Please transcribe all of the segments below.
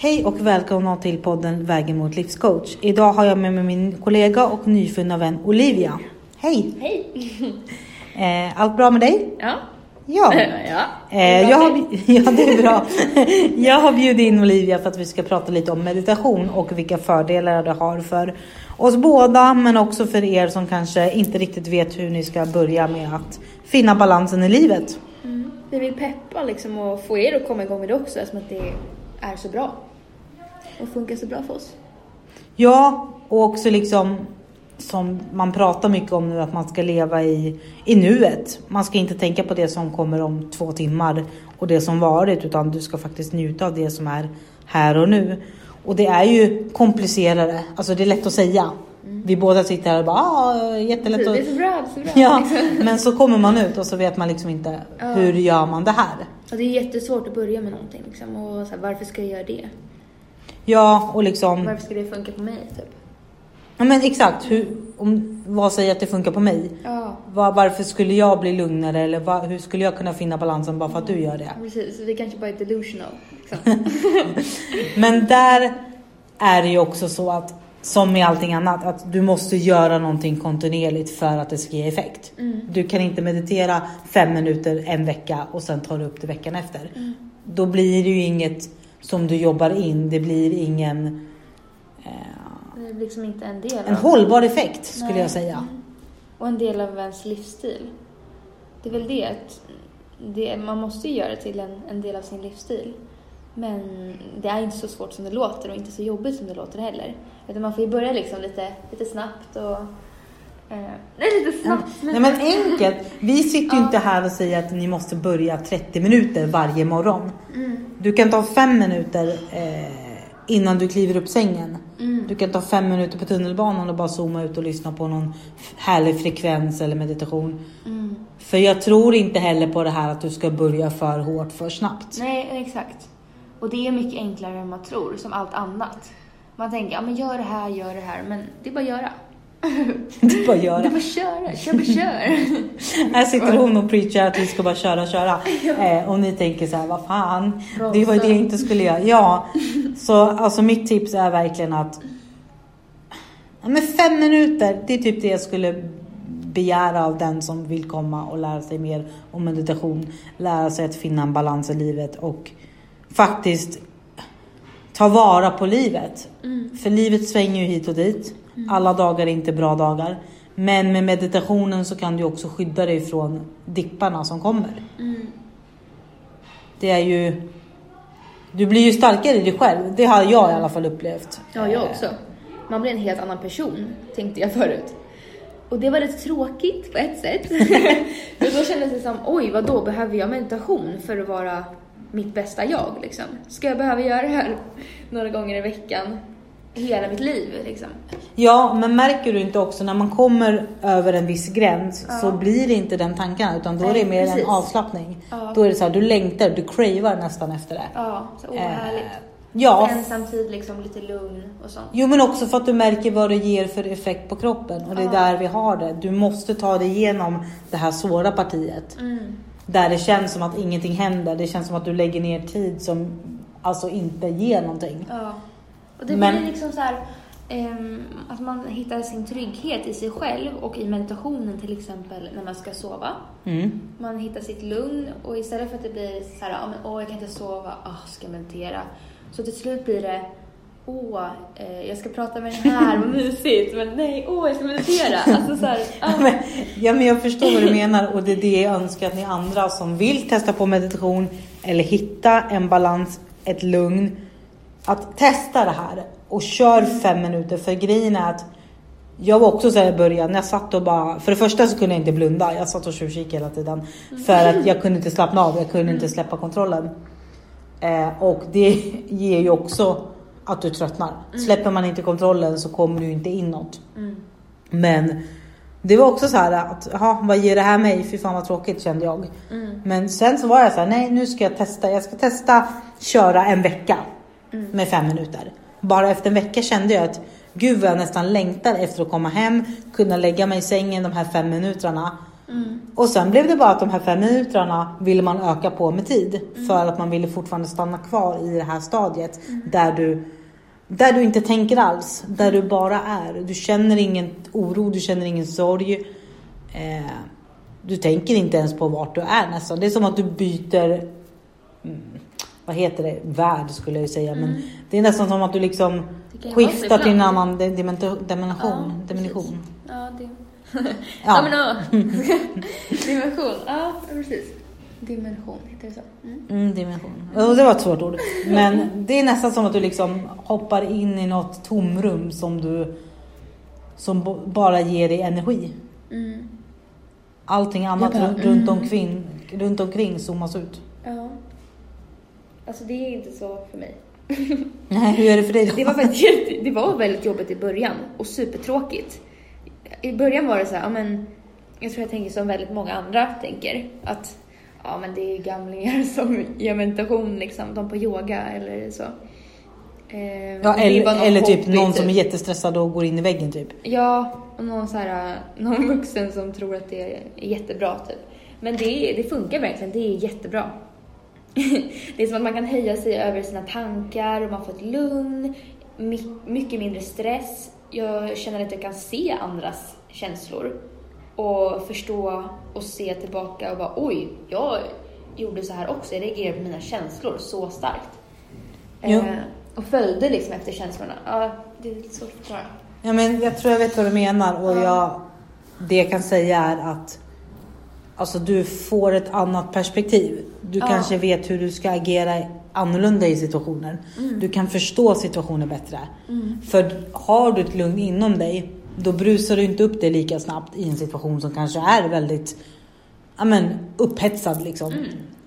Hej och välkomna till podden Vägen mot livscoach. Idag har jag med mig min kollega och nyfunna vän Olivia. Hej! Hej! Eh, allt bra med dig? Ja. Ja. ja. Eh, jag har, ja, det är bra. Jag har bjudit in Olivia för att vi ska prata lite om meditation och vilka fördelar det har för oss båda, men också för er som kanske inte riktigt vet hur ni ska börja med att finna balansen i livet. Mm. Vi vill peppa liksom och få er att komma igång med det också eftersom att det är så bra. Och funkar så bra för oss. Ja, och också liksom som man pratar mycket om nu, att man ska leva i, i nuet. Man ska inte tänka på det som kommer om två timmar och det som varit, utan du ska faktiskt njuta av det som är här och nu. Och det är ju komplicerade, alltså det är lätt att säga. Mm. Vi båda sitter här och bara, ah, jättelätt att... Det är så bra, det är så bra. Ja, men så kommer man ut och så vet man liksom inte, hur gör man det här? Och det är jättesvårt att börja med någonting liksom. Och så här, varför ska jag göra det? Ja, och liksom... Varför ska det funka på mig, typ? Ja men exakt, hur, om, vad säger att det funkar på mig? Ja. Var, varför skulle jag bli lugnare eller var, hur skulle jag kunna finna balansen bara för att du gör det? Precis, det kanske bara är delusional. Liksom. men där är det ju också så att som med allting annat, att du måste göra någonting kontinuerligt för att det ska ge effekt. Mm. Du kan inte meditera fem minuter en vecka och sen tar du upp det veckan efter. Mm. Då blir det ju inget som du jobbar in, det blir ingen det är liksom inte en del En av... hållbar effekt skulle Nej. jag säga. Mm. Och en del av ens livsstil. Det är väl det att det, man måste göra det till en, en del av sin livsstil. Men det är inte så svårt som det låter och inte så jobbigt som det låter heller. Utan man får ju börja liksom lite, lite snabbt och Eh, nej, lite snabbt. Nej, men enkelt. Vi sitter ju ja. inte här och säger att ni måste börja 30 minuter varje morgon. Mm. Du kan ta fem minuter eh, innan du kliver upp sängen. Mm. Du kan ta fem minuter på tunnelbanan och bara zooma ut och lyssna på någon härlig frekvens eller meditation. Mm. För jag tror inte heller på det här att du ska börja för hårt för snabbt. Nej, exakt. Och det är mycket enklare än man tror, som allt annat. Man tänker, ja men gör det här, gör det här, men det är bara att göra. Det är bara att göra. Det är bara att köra, kör bara kör. här sitter hon och preachar att vi ska bara köra, köra. Eh, och ni tänker så här, vad fan, det var ju det jag inte skulle göra. Ja, så alltså mitt tips är verkligen att men fem minuter, det är typ det jag skulle begära av den som vill komma och lära sig mer om meditation. Lära sig att finna en balans i livet och faktiskt ta vara på livet. Mm. För livet svänger ju hit och dit. Mm. Alla dagar är inte bra dagar. Men med meditationen så kan du också skydda dig från dipparna som kommer. Mm. Det är ju... Du blir ju starkare i dig själv. Det har jag i alla fall upplevt. Ja, jag också. Man blir en helt annan person, tänkte jag förut. Och det var lite tråkigt på ett sätt. För då kändes det som, oj, vad då behöver jag meditation för att vara mitt bästa jag liksom? Ska jag behöva göra det här några gånger i veckan? hela mitt liv liksom. Ja, men märker du inte också när man kommer över en viss gräns ja. så blir det inte den tanken utan då Nej, är det mer precis. en avslappning. Ja. Då är det så här, du längtar, du cravar nästan efter det. Ja, så oh, härligt. Eh, ja. Ensamtid, liksom lite lugn och sånt. Jo, men också för att du märker vad det ger för effekt på kroppen och det är ja. där vi har det. Du måste ta dig igenom det här svåra partiet. Mm. Där det känns som att ingenting händer. Det känns som att du lägger ner tid som alltså inte ger någonting. Ja. Och det Men... blir liksom så här, um, att man hittar sin trygghet i sig själv och i meditationen till exempel när man ska sova. Mm. Man hittar sitt lugn och istället för att det blir så här, åh oh, jag kan inte sova, oh, ska jag meditera. Så till slut blir det, åh, eh, jag ska prata med den här, vad mysigt, men nej, åh, jag ska meditera. Alltså så här, ah. men, ja, men jag förstår vad du menar och det är det jag önskar att ni andra som vill testa på meditation eller hitta en balans, ett lugn, att testa det här och kör fem minuter. För grejen är att jag var också så här i början, när jag satt och bara, för det första så kunde jag inte blunda. Jag satt och tjuvkikade hela tiden. För att jag kunde inte slappna av, jag kunde inte släppa kontrollen. Eh, och det ger ju också att du tröttnar. Mm. Släpper man inte kontrollen så kommer du inte inåt. Mm. Men det var också så här att, jaha, vad ger det här mig? Fy fan vad tråkigt kände jag. Mm. Men sen så var jag så här, nej nu ska jag testa. Jag ska testa köra en vecka mm. med fem minuter. Bara efter en vecka kände jag att gud vad jag nästan längtar efter att komma hem, kunna lägga mig i sängen de här fem minuterna Mm. Och sen blev det bara att de här fem minuterna ville man öka på med tid. För att man ville fortfarande stanna kvar i det här stadiet. Där, du, där du inte tänker alls. Där du bara är. Du känner ingen oro, du känner ingen sorg. Eh, du tänker inte ens på vart du är nästan. Det är som att du byter, mm, vad heter det, värld skulle jag ju säga. Men det är nästan som att du liksom skiftar till en annan di- dimension. dimension, Ja, dimension. Ja, det... Ja. ja. men ja. Dimension. Ja, precis. Dimension, heter det så? Mm. Mm, dimension. Och det var ett svårt ord. Men det är nästan som att du liksom hoppar in i något tomrum som du som bara ger dig energi. Mm. Allting annat bara, ru- runt, mm. omkring, runt omkring zoomas ut. Ja. Alltså det är inte så för mig. Nej, hur är det för dig då? Det var, väldigt, jätte- det var väldigt jobbigt i början och supertråkigt. I början var det så här, ja men jag tror jag tänker som väldigt många andra tänker att ja men det är gamlingar som gör meditation liksom, de på yoga eller så. Eh, ja, eller, eller typ någon som är jättestressad och går in i väggen typ. Ja, och någon, så här, någon vuxen som tror att det är jättebra typ. Men det, det funkar verkligen, det är jättebra. Det är som att man kan höja sig över sina tankar och man får ett lugn, my- mycket mindre stress. Jag känner att jag kan se andras känslor och förstå och se tillbaka och bara oj, jag gjorde så här också. Jag reagerade på mina känslor så starkt. Jo. Eh, och följde liksom efter känslorna. Ja, det är lite svårt att förklara. Ja, men jag tror jag vet vad du menar och jag, det jag kan säga är att alltså, du får ett annat perspektiv. Du Ja. kanske vet hur du ska agera annorlunda i situationer. Du kan förstå situationer bättre. För har du ett lugn inom dig, då brusar du inte upp dig lika snabbt i en situation som kanske är väldigt ja, men, upphetsad. Liksom.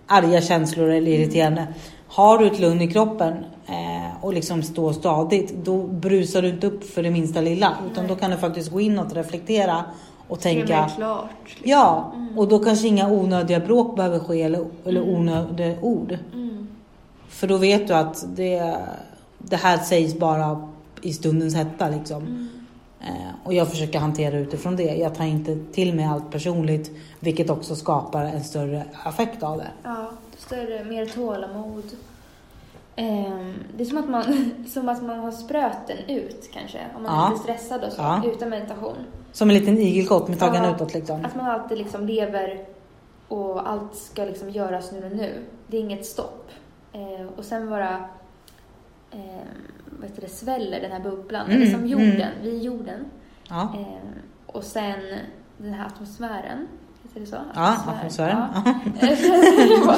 Arga känslor eller irriterande. Har du ett lugn i kroppen eh, och liksom står stadigt, då brusar du inte upp för det minsta lilla. Utan då kan du faktiskt gå inåt, reflektera och tänka. Det klart. liksom. Ja, och då kanske inga onödiga bråk behöver ske eller, eller onödiga ord. Mm. För då vet du att det, det här sägs bara i stundens hetta liksom. Eh, och jag försöker hantera utifrån det. Jag tar inte till mig allt personligt, vilket också skapar en större affekt av det. Ja, större, mer tålamod. Ehm, det är som att, man, som att man har spröten ut kanske, om man Ja. är lite stressad och så, Ja. utan meditation. Som en liten igelkott med taggarna Ja. utåt liksom. Att man alltid liksom lever och allt ska liksom göras nu och nu. Det är inget stopp. Eh, och sen bara eh, vad heter det, sväller den här bubblan. Mm, Eller som jorden, mm. vi är jorden. Ja, Eh, och sen den här atmosfären, heter det så? ja atmosfären. Ja. Ja.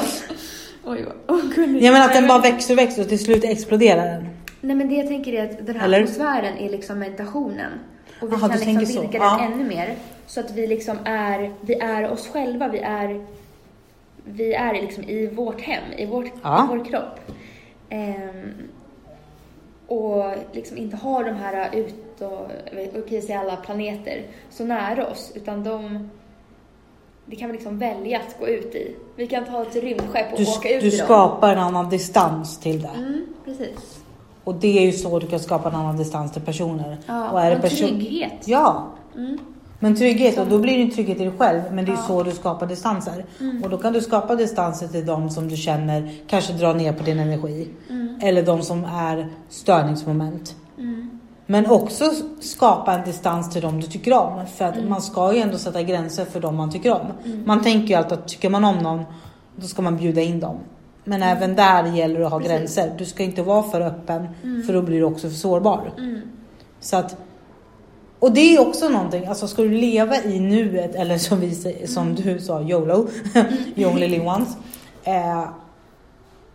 Oj, vad. Jag menar att den bara växer och växer och till slut exploderar den. Nej men det jag tänker är att den här Eller? atmosfären är liksom meditationen. Och vi Jaha, kan liksom vidga Ja. den ännu mer. Så att vi liksom är, vi är oss själva, vi är, vi är liksom i vårt hem, i, vårt, Ja. i vår kropp. Ehm, och liksom inte har de här ut och, och kan säga alla planeter så nära oss, utan de det kan vi liksom välja att gå ut i. Vi kan ta ett rymdskepp och Du, åka ut du i dem. skapar en annan distans till det. Mm, precis. Och det är ju så du kan skapa en annan distans till personer. Ja, och är och person- trygghet. Ja, Mm. Men trygghet och då blir det ju trygghet i dig själv. Men det är Ja. så du skapar distanser. Mm. Och då kan du skapa distanser till de som du känner kanske drar ner på din energi. Mm. Eller de som är störningsmoment. Mm. Men också skapa en distans till dem du tycker om. För Mm. att man ska ju ändå sätta gränser för dem man tycker om. Man tänker ju alltid att tycker man om någon, då ska man bjuda in dem. Men även där gäller det att ha Mm. Precis. gränser. Du ska inte vara för öppen, Mm. för då blir du också för sårbar. Mm. Så att, och det är också någonting, alltså ska du leva i nuet, eller som, vi, som du sa, YOLO, you only live once. Eh,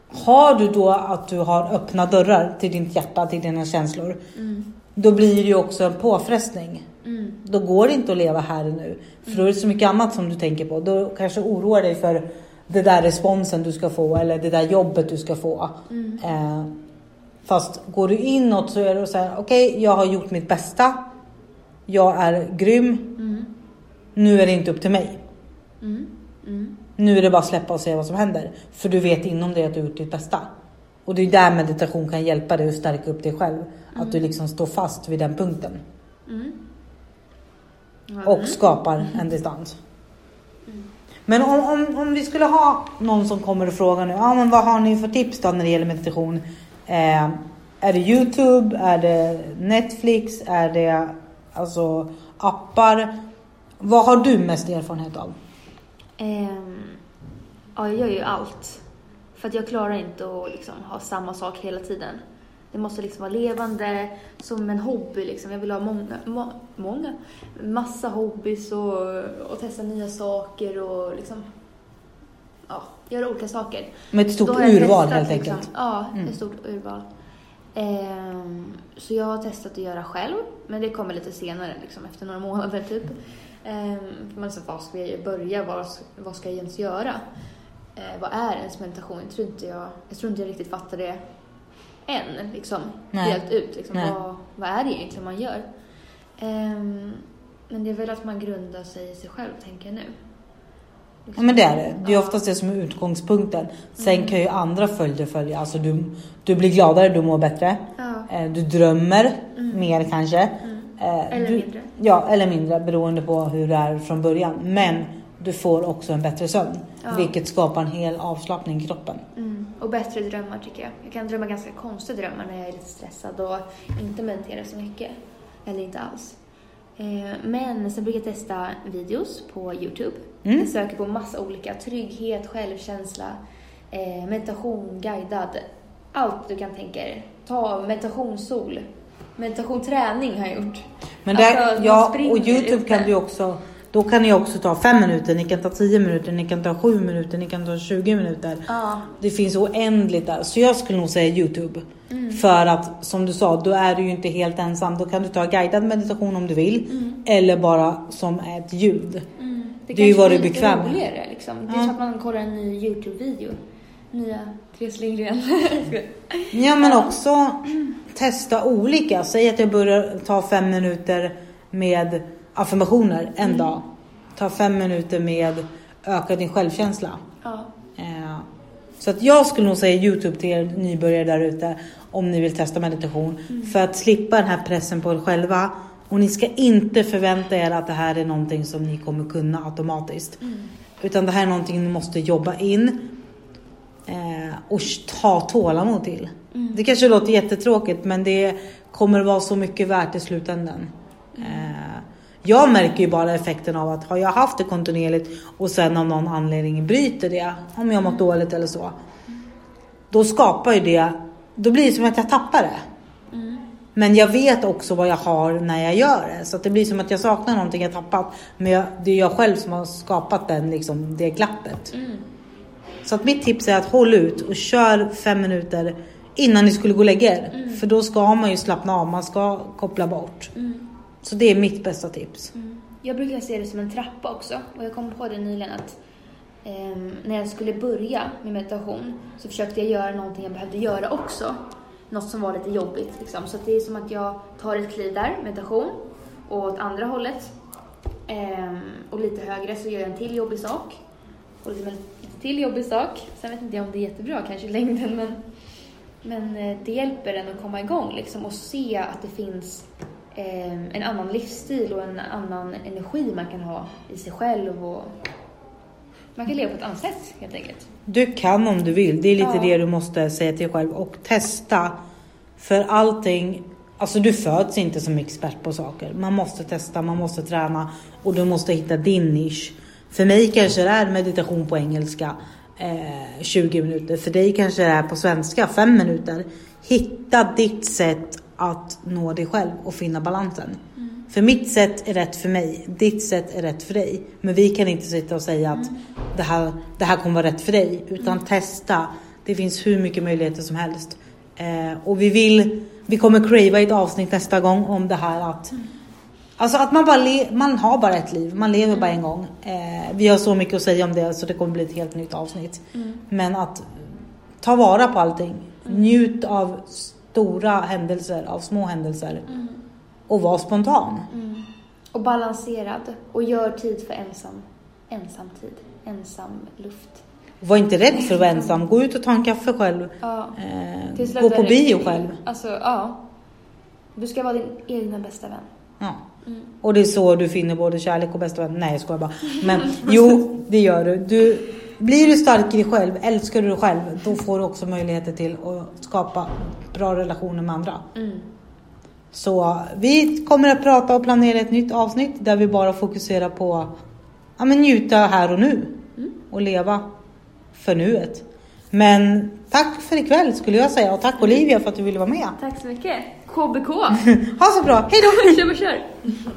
har du då att du har öppna dörrar till ditt hjärta, till dina känslor, Mm. då blir det ju också en påfrestning. Mm. Då går det inte att leva här och nu. För då är det så mycket annat som du tänker på. Då kanske oroar dig för det där responsen du ska få eller det där jobbet du ska få. Mm. Eh, fast går du inåt så är det så här, okej jag har gjort mitt bästa. Jag är grym. Mm. Nu är det inte upp till mig. Mm. Mm. Nu är det bara att släppa och se vad som händer. För du vet inom dig att du har gjort ditt bästa. Och det är där meditation kan hjälpa dig att stärka upp dig själv. Att du liksom står fast vid den punkten. Mm. Ja, Och mm. skapar en distans. Men om, om, om vi skulle ha någon som kommer och frågar nu, ja men vad har ni för tips då när det gäller meditation? Eh, är det Youtube? Är det Netflix? Är det alltså appar? Vad har du mest erfarenhet av? Ehm, ja, jag gör ju allt. För att jag klarar inte att liksom, ha samma sak hela tiden. Det måste liksom vara levande, som en hobby liksom. Jag vill ha många, må, många, massa hobbys och, och testa nya saker och liksom, ja, göra olika saker. Med ett stort urval testat, helt liksom, enkelt. Ja, Mm. ett stort urval. Ehm, så jag har testat att göra själv, men det kommer lite senare, liksom, efter några månader typ. Ehm, för man säger, vad ska jag börja? Vad, vad ska jag ens göra? Eh, vad är ens meditation? Jag tror inte jag, jag, tror inte jag riktigt fattar det än, liksom, Nej. helt ut. Liksom, vad, vad är det egentligen man gör? Ehm, men det är väl att man grundar sig i sig själv, tänker jag nu. Ja men det är det. Det är oftast det som är utgångspunkten. Sen Mm. kan ju andra följder följa. Alltså du, du blir gladare, du mår bättre. Ja. Eh, Du drömmer Mm. mer kanske. Mm. Eh, Eller du, mindre. Ja, eller mindre beroende på hur det är från början. Men du får också en bättre sömn. Ja. Vilket skapar en hel avslappning i kroppen. Mm. Och bättre drömmar tycker jag. Jag kan drömma ganska konstiga drömmar när jag är lite stressad och inte mediterar så mycket. Eller inte alls. Eh, Men sen brukar jag testa videos på Youtube. Mm. Jag söker på massa olika. Trygghet, självkänsla, eh, meditation, guidad. Allt du kan tänka dig. Ta meditationssol. Meditation träning har jag gjort. Men där, Alltså, ja, och Youtube kan du också då kan ni också ta fem minuter, ni kan ta 10 minuter, ni kan ta 7 minuter, ni kan ta 20 minuter. Ja. Det finns oändligt där. Så jag skulle nog säga Youtube. Mm. För att som du sa, då är du ju inte helt ensam. Då kan du ta guidad meditation om du vill. Mm. Eller bara som ett ljud. Mm. Det är ju vad du är bekväm med. liksom. Det är Ja. som att man kollar en ny Youtube-video. Nya Therese Lindgren. Ja men också testa olika. Säg att jag börjar ta fem minuter med affirmationer en Mm. dag. Ta fem minuter med öka din självkänsla. ja. Eh, Så att jag skulle nog säga Youtube till er nybörjare där ute om ni vill testa meditation. Mm. För att slippa den här pressen på er själva. Och ni ska inte förvänta er att det här är någonting som ni kommer kunna automatiskt. Mm. Utan det här är någonting ni måste jobba in. Eh, och ta tålamod till. Mm. Det kanske låter jättetråkigt men det kommer vara så mycket värt i slutändan. Eh, jag märker ju bara effekten av att har jag haft det kontinuerligt och sen av någon anledning bryter det, om jag mått dåligt eller så. Då skapar ju det, då blir det som att jag tappar det. Men jag vet också vad jag har när jag gör det. Så det blir som att jag saknar någonting jag tappat. Men jag, det är jag själv som har skapat den, liksom, det glappet. Mm. Så att mitt tips är att håll ut och kör fem minuter innan ni skulle gå och lägga er. Mm. För då ska man ju slappna av, man ska koppla bort. Mm. Så det är mitt bästa tips. Mm. Jag brukar se det som en trappa också. Och jag kom på det nyligen att ehm, när jag skulle börja med meditation så försökte jag göra någonting jag behövde göra också. Något som var lite jobbigt liksom. Så att det är som att jag tar ett kliv där, meditation, och åt andra hållet. Ehm, och lite högre så gör jag en till jobbig sak. Och lite, lite till jobbig sak. Sen vet inte jag om det är jättebra kanske i längden men, men eh, det hjälper en att komma igång liksom och se att det finns eh, en annan livsstil och en annan energi man kan ha i sig själv och man kan leva på ett annat sätt helt enkelt. Du kan om du vill, det är lite Ja. det du måste säga till dig själv. Och testa. För allting, alltså du föds inte som expert på saker. Man måste testa, man måste träna och du måste hitta din nisch. För mig kanske det är meditation på engelska eh, 20 minuter. För dig kanske det är på svenska 5 minuter. Hitta ditt sätt att nå dig själv och finna balansen. För mitt sätt är rätt för mig, ditt sätt är rätt för dig. Men vi kan inte sitta och säga att det, här, det här kommer vara rätt för dig. Utan testa. Det finns hur mycket möjligheter som helst. Eh, och vi vill, vi kommer crava ett avsnitt nästa gång om det här att Alltså att man bara le, man har bara ett liv, man lever bara en gång. Eh, vi har så mycket att säga om det så det kommer bli ett helt nytt avsnitt. Men att ta vara på allting. Njut av stora händelser, av små händelser. Och var spontan. Mm. Och balanserad och gör tid för ensam, ensam tid, ensam luft. Var inte rädd för att vara ensam. Gå ut och ta en kaffe själv. Ja. Eh, gå på bio själv. Alltså, ja. Du ska vara din egna bästa vän. Ja. Och det är så du finner både kärlek och bästa vän. Nej jag skojar bara. Men jo, det gör du. du. Blir du stark i dig själv, älskar du dig själv, då får du också möjligheter till att skapa bra relationer med andra. Mm. Så vi kommer att prata och planera ett nytt avsnitt där vi bara fokuserar på ja, men njuta här och nu och leva för nuet. Men tack för ikväll skulle jag säga och tack Olivia för att du ville vara med. Tack så mycket. KBK. Ha så bra, hejdå! kör, kör.